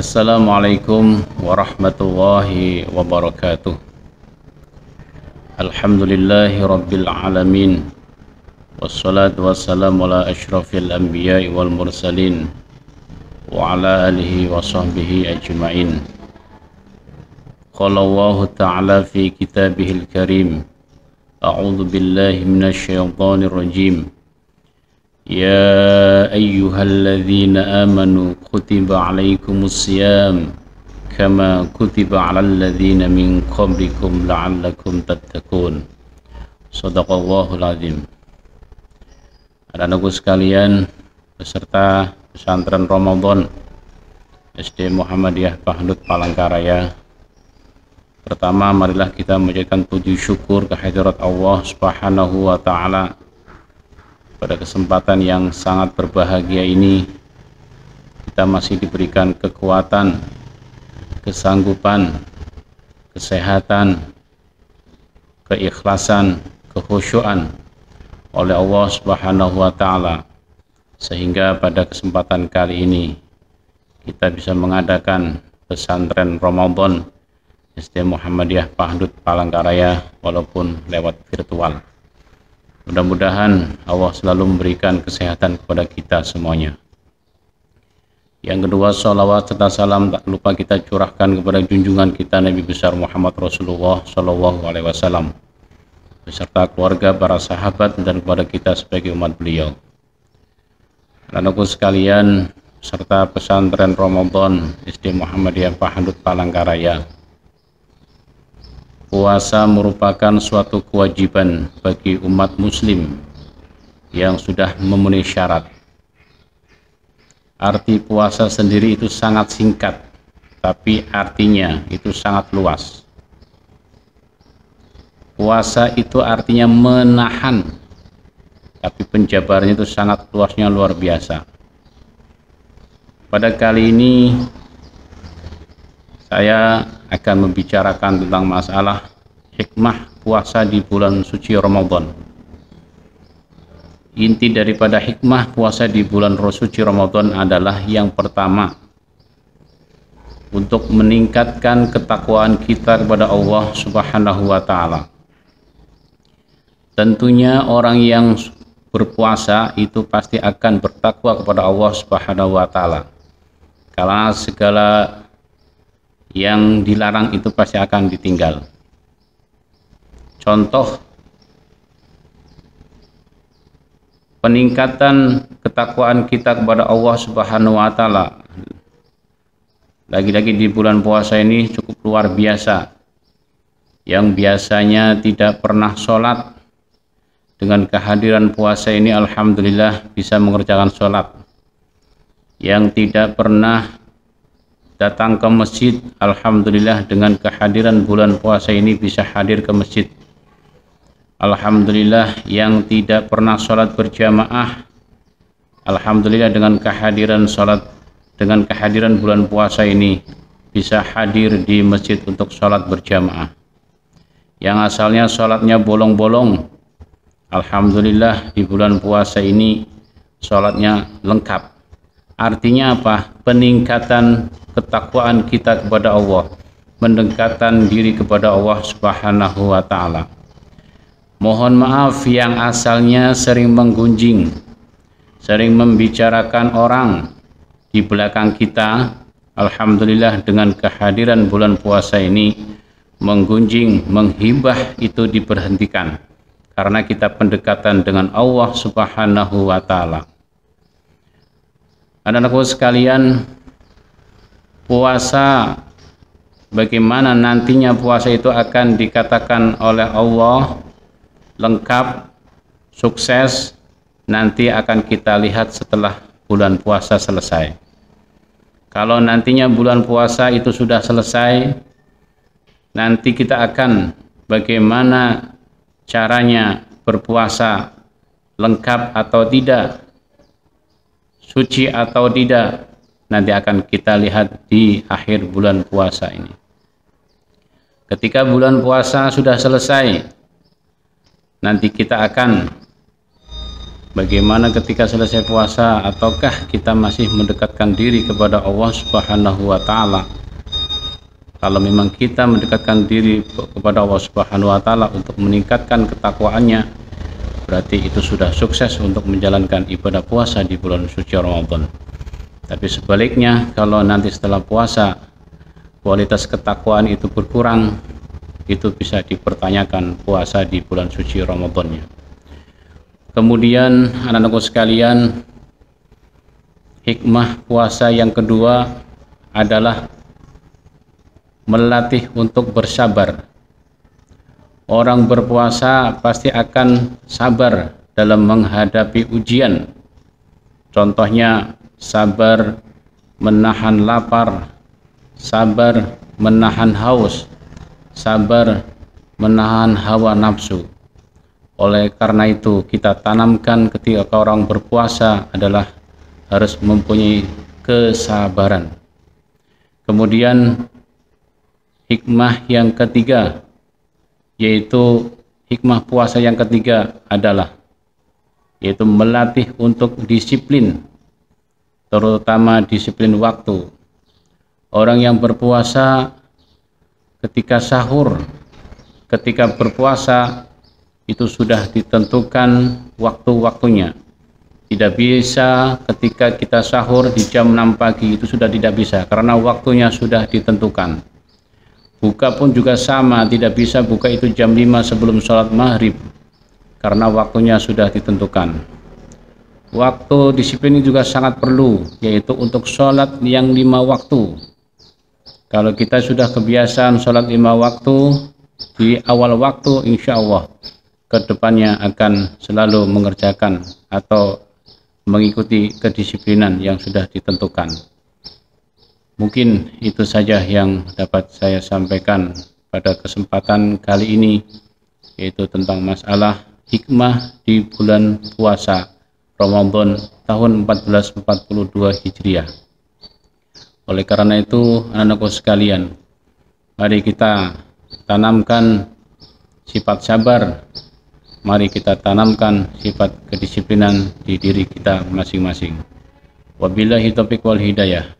Assalamualaikum warahmatullahi wabarakatuh Alhamdulillahi rabbil alamin Wassalatu wassalamu ala ashrafil anbiya wal mursalin Wa ala alihi wa sahbihi ajma'in Qala Allah ta'ala fi kitabihil karim A'udhu billahi minasyaitanir rajim يا أيها الذين آمنوا كتب عليكم الصيام كما كتب على الذين من قبلكم لعلكم تتقون صدق الله العظيم Anak-anakku sekalian beserta pesantren Ramadan SD Muhammadiyah Pahdut Palangkaraya Pertama marilah kita menjadikan puji syukur kehadirat Allah Subhanahu wa taala pada kesempatan yang sangat berbahagia ini kita masih diberikan kekuatan, kesanggupan, kesehatan, keikhlasan, kekhusyuan oleh Allah Subhanahu wa taala sehingga pada kesempatan kali ini kita bisa mengadakan pesantren Ramadan SD Muhammadiyah Pahdut Palangkaraya walaupun lewat virtual. Mudah-mudahan Allah selalu memberikan kesehatan kepada kita semuanya. Yang kedua, salawat serta salam tak lupa kita curahkan kepada junjungan kita Nabi besar Muhammad Rasulullah Shallallahu Alaihi Wasallam beserta keluarga, para sahabat dan kepada kita sebagai umat beliau. Anakku sekalian, serta pesantren Ramadan SD Muhammadiyah Pahandut Palangkaraya puasa merupakan suatu kewajiban bagi umat muslim yang sudah memenuhi syarat. Arti puasa sendiri itu sangat singkat, tapi artinya itu sangat luas. Puasa itu artinya menahan, tapi penjabarannya itu sangat luasnya luar biasa. Pada kali ini saya akan membicarakan tentang masalah hikmah puasa di bulan suci Ramadan. Inti daripada hikmah puasa di bulan suci Ramadan adalah yang pertama untuk meningkatkan ketakwaan kita kepada Allah Subhanahu wa taala. Tentunya orang yang berpuasa itu pasti akan bertakwa kepada Allah Subhanahu wa taala. Karena segala yang dilarang itu pasti akan ditinggal. Contoh peningkatan ketakwaan kita kepada Allah Subhanahu wa taala. Lagi-lagi di bulan puasa ini cukup luar biasa. Yang biasanya tidak pernah sholat dengan kehadiran puasa ini Alhamdulillah bisa mengerjakan sholat. Yang tidak pernah datang ke masjid Alhamdulillah dengan kehadiran bulan puasa ini bisa hadir ke masjid. Alhamdulillah yang tidak pernah sholat berjamaah Alhamdulillah dengan kehadiran sholat dengan kehadiran bulan puasa ini bisa hadir di masjid untuk sholat berjamaah. Yang asalnya sholatnya bolong-bolong Alhamdulillah di bulan puasa ini sholatnya lengkap artinya apa? peningkatan ketakwaan kita kepada Allah, mendekatan diri kepada Allah Subhanahu wa taala. Mohon maaf yang asalnya sering menggunjing, sering membicarakan orang di belakang kita. Alhamdulillah dengan kehadiran bulan puasa ini menggunjing, menghibah itu diberhentikan karena kita pendekatan dengan Allah Subhanahu wa taala. Anak-anakku sekalian, puasa bagaimana nantinya puasa itu akan dikatakan oleh Allah lengkap sukses nanti akan kita lihat setelah bulan puasa selesai. Kalau nantinya bulan puasa itu sudah selesai nanti kita akan bagaimana caranya berpuasa lengkap atau tidak suci atau tidak nanti akan kita lihat di akhir bulan puasa ini. Ketika bulan puasa sudah selesai, nanti kita akan bagaimana ketika selesai puasa ataukah kita masih mendekatkan diri kepada Allah Subhanahu wa taala kalau memang kita mendekatkan diri kepada Allah Subhanahu wa taala untuk meningkatkan ketakwaannya berarti itu sudah sukses untuk menjalankan ibadah puasa di bulan suci Ramadan tapi sebaliknya kalau nanti setelah puasa kualitas ketakwaan itu berkurang itu bisa dipertanyakan puasa di bulan suci Ramadannya Kemudian anak-anakku sekalian, hikmah puasa yang kedua adalah melatih untuk bersabar. Orang berpuasa pasti akan sabar dalam menghadapi ujian. Contohnya sabar menahan lapar, sabar menahan haus, sabar menahan hawa nafsu. Oleh karena itu, kita tanamkan ketika orang berpuasa adalah harus mempunyai kesabaran. Kemudian hikmah yang ketiga yaitu hikmah puasa yang ketiga adalah yaitu melatih untuk disiplin terutama disiplin waktu. Orang yang berpuasa ketika sahur, ketika berpuasa itu sudah ditentukan waktu-waktunya tidak bisa ketika kita sahur di jam 6 pagi itu sudah tidak bisa karena waktunya sudah ditentukan buka pun juga sama tidak bisa buka itu jam 5 sebelum sholat maghrib karena waktunya sudah ditentukan waktu disiplin ini juga sangat perlu yaitu untuk sholat yang lima waktu kalau kita sudah kebiasaan sholat lima waktu di awal waktu insya Allah ke depannya akan selalu mengerjakan atau mengikuti kedisiplinan yang sudah ditentukan. Mungkin itu saja yang dapat saya sampaikan pada kesempatan kali ini yaitu tentang masalah hikmah di bulan puasa Ramadan tahun 1442 Hijriah. Oleh karena itu, anak-anakku sekalian, mari kita tanamkan sifat sabar mari kita tanamkan sifat kedisiplinan di diri kita masing-masing. Wabillahi taufiq wal hidayah.